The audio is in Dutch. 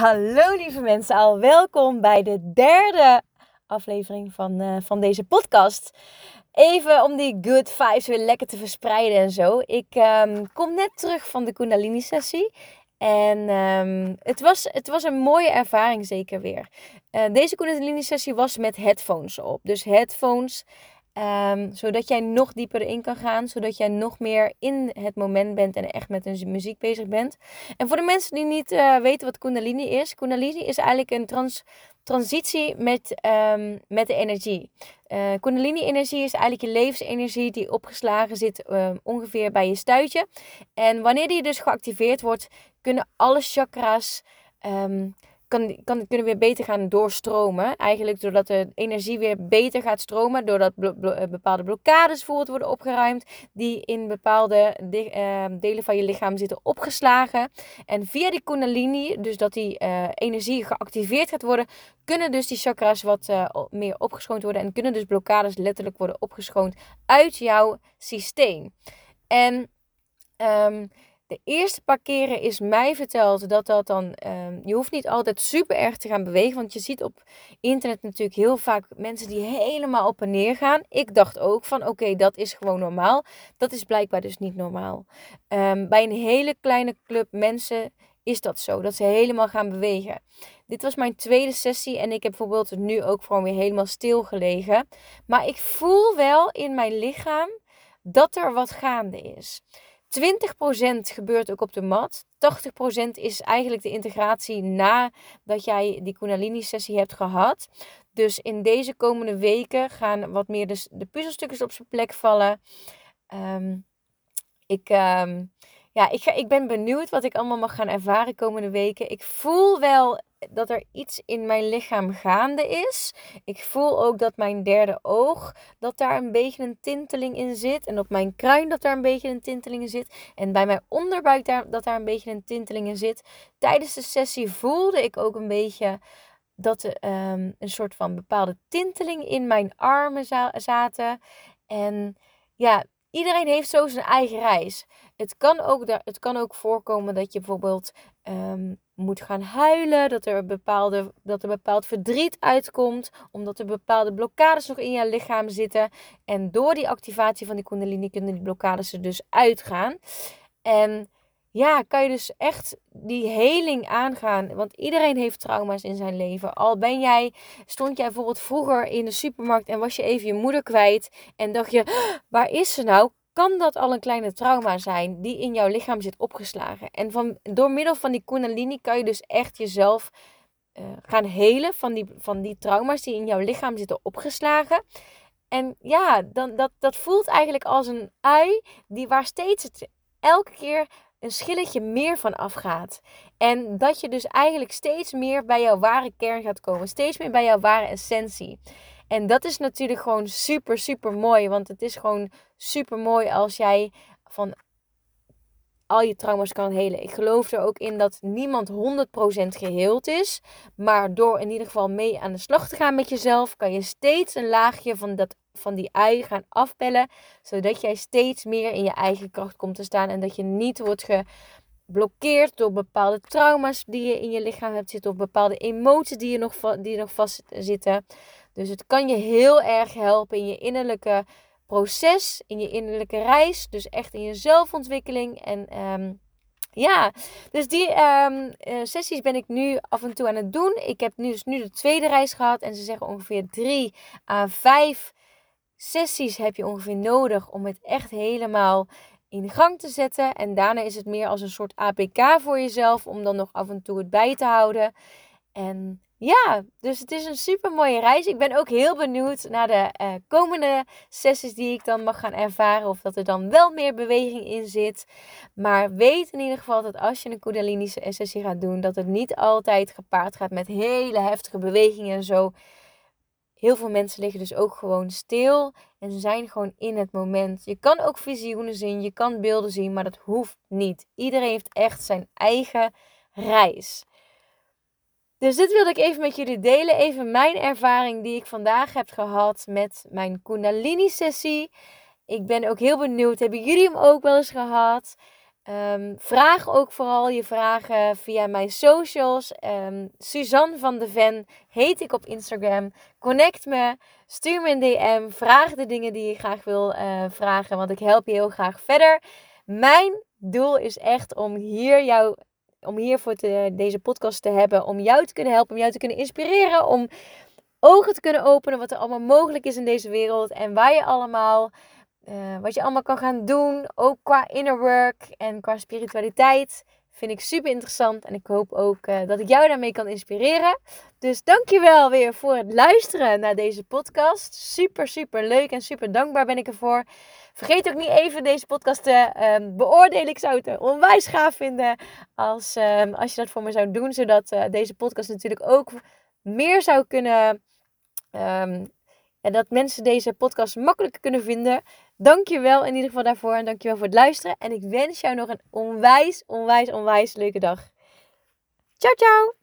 Hallo lieve mensen, al welkom bij de derde aflevering van, uh, van deze podcast. Even om die good vibes weer lekker te verspreiden en zo. Ik um, kom net terug van de Kundalini sessie. En um, het, was, het was een mooie ervaring zeker weer. Uh, deze Kundalini sessie was met headphones op. Dus headphones Um, zodat jij nog dieper in kan gaan. Zodat jij nog meer in het moment bent en echt met een muziek bezig bent. En voor de mensen die niet uh, weten wat Kundalini is. Kundalini is eigenlijk een trans, transitie met, um, met de energie. Uh, Kundalini-energie is eigenlijk je levensenergie die opgeslagen zit uh, ongeveer bij je stuitje. En wanneer die dus geactiveerd wordt, kunnen alle chakras... kan, kan, kunnen weer beter gaan doorstromen. Eigenlijk doordat de energie weer beter gaat stromen. Doordat eh, bepaalde blokkades bijvoorbeeld worden opgeruimd. Die in bepaalde uh, delen van je lichaam zitten opgeslagen. En via die kundalini, dus dat die uh, energie geactiveerd gaat worden. Kunnen dus die chakras wat uh, meer opgeschoond worden. En kunnen dus blokkades letterlijk worden opgeschoond uit jouw systeem. En... Um, de eerste paar keren is mij verteld dat dat dan. Um, je hoeft niet altijd super erg te gaan bewegen. Want je ziet op internet natuurlijk heel vaak mensen die helemaal op en neer gaan. Ik dacht ook van oké, dat is gewoon normaal. Dat is blijkbaar dus niet normaal. Um, bij een hele kleine club mensen is dat zo. Dat ze helemaal gaan bewegen. Dit was mijn tweede sessie en ik heb bijvoorbeeld nu ook gewoon weer helemaal stil gelegen. Maar ik voel wel in mijn lichaam dat er wat gaande is. 20% gebeurt ook op de mat. 80% is eigenlijk de integratie nadat jij die Kundalini-sessie hebt gehad. Dus in deze komende weken gaan wat meer de, de puzzelstukjes op zijn plek vallen. Um, ik, um, ja, ik, ga, ik ben benieuwd wat ik allemaal mag gaan ervaren komende weken. Ik voel wel dat er iets in mijn lichaam gaande is. Ik voel ook dat mijn derde oog, dat daar een beetje een tinteling in zit. En op mijn kruin dat daar een beetje een tinteling in zit. En bij mijn onderbuik daar, dat daar een beetje een tinteling in zit. Tijdens de sessie voelde ik ook een beetje dat er um, een soort van bepaalde tinteling in mijn armen zaten. En ja, iedereen heeft zo zijn eigen reis. Het kan ook, het kan ook voorkomen dat je bijvoorbeeld um, moet gaan huilen. Dat er, bepaalde, dat er bepaald verdriet uitkomt. Omdat er bepaalde blokkades nog in je lichaam zitten. En door die activatie van die kundalini kunnen die blokkades er dus uitgaan. En ja, kan je dus echt die heling aangaan. Want iedereen heeft trauma's in zijn leven. Al ben jij, stond jij bijvoorbeeld vroeger in de supermarkt en was je even je moeder kwijt. En dacht je, waar is ze nou? Kan dat al een kleine trauma zijn die in jouw lichaam zit opgeslagen? En van, door middel van die kundalini kan je dus echt jezelf uh, gaan helen van die, van die trauma's die in jouw lichaam zitten opgeslagen. En ja, dan, dat, dat voelt eigenlijk als een ui die waar steeds het elke keer een schilletje meer van afgaat. En dat je dus eigenlijk steeds meer bij jouw ware kern gaat komen. Steeds meer bij jouw ware essentie. En dat is natuurlijk gewoon super, super mooi. Want het is gewoon super mooi als jij van al je trauma's kan helen. Ik geloof er ook in dat niemand 100% geheeld is. Maar door in ieder geval mee aan de slag te gaan met jezelf, kan je steeds een laagje van, dat, van die ui gaan afpellen. Zodat jij steeds meer in je eigen kracht komt te staan. En dat je niet wordt geblokkeerd door bepaalde trauma's die je in je lichaam hebt zitten. Of bepaalde emoties die, je nog, die nog vast zitten. Dus het kan je heel erg helpen in je innerlijke proces, in je innerlijke reis. Dus echt in je zelfontwikkeling. En um, ja, dus die um, sessies ben ik nu af en toe aan het doen. Ik heb nu dus nu de tweede reis gehad. En ze zeggen ongeveer drie à vijf sessies heb je ongeveer nodig om het echt helemaal in gang te zetten. En daarna is het meer als een soort APK voor jezelf om dan nog af en toe het bij te houden. En ja, dus het is een super mooie reis. Ik ben ook heel benieuwd naar de uh, komende sessies die ik dan mag gaan ervaren. Of dat er dan wel meer beweging in zit. Maar weet in ieder geval dat als je een Kundalini sessie gaat doen, dat het niet altijd gepaard gaat met hele heftige bewegingen en zo. Heel veel mensen liggen dus ook gewoon stil en zijn gewoon in het moment. Je kan ook visioenen zien, je kan beelden zien, maar dat hoeft niet. Iedereen heeft echt zijn eigen reis. Dus dit wilde ik even met jullie delen. Even mijn ervaring die ik vandaag heb gehad met mijn Kundalini-sessie. Ik ben ook heel benieuwd. Hebben jullie hem ook wel eens gehad? Um, vraag ook vooral je vragen via mijn socials. Um, Suzanne van de Ven heet ik op Instagram. Connect me, stuur me een DM. Vraag de dingen die je graag wil uh, vragen, want ik help je heel graag verder. Mijn doel is echt om hier jou, om hier voor te, deze podcast te hebben, om jou te kunnen helpen, om jou te kunnen inspireren, om ogen te kunnen openen wat er allemaal mogelijk is in deze wereld en waar je allemaal uh, wat je allemaal kan gaan doen, ook qua inner work en qua spiritualiteit. Vind ik super interessant en ik hoop ook uh, dat ik jou daarmee kan inspireren. Dus dankjewel weer voor het luisteren naar deze podcast. Super, super leuk en super dankbaar ben ik ervoor. Vergeet ook niet even deze podcast te um, beoordelen. Ik zou het onwijs gaaf vinden als, um, als je dat voor me zou doen. Zodat uh, deze podcast natuurlijk ook meer zou kunnen um, en dat mensen deze podcast makkelijker kunnen vinden. Dankjewel in ieder geval daarvoor. En dankjewel voor het luisteren. En ik wens jou nog een onwijs, onwijs, onwijs leuke dag. Ciao, ciao!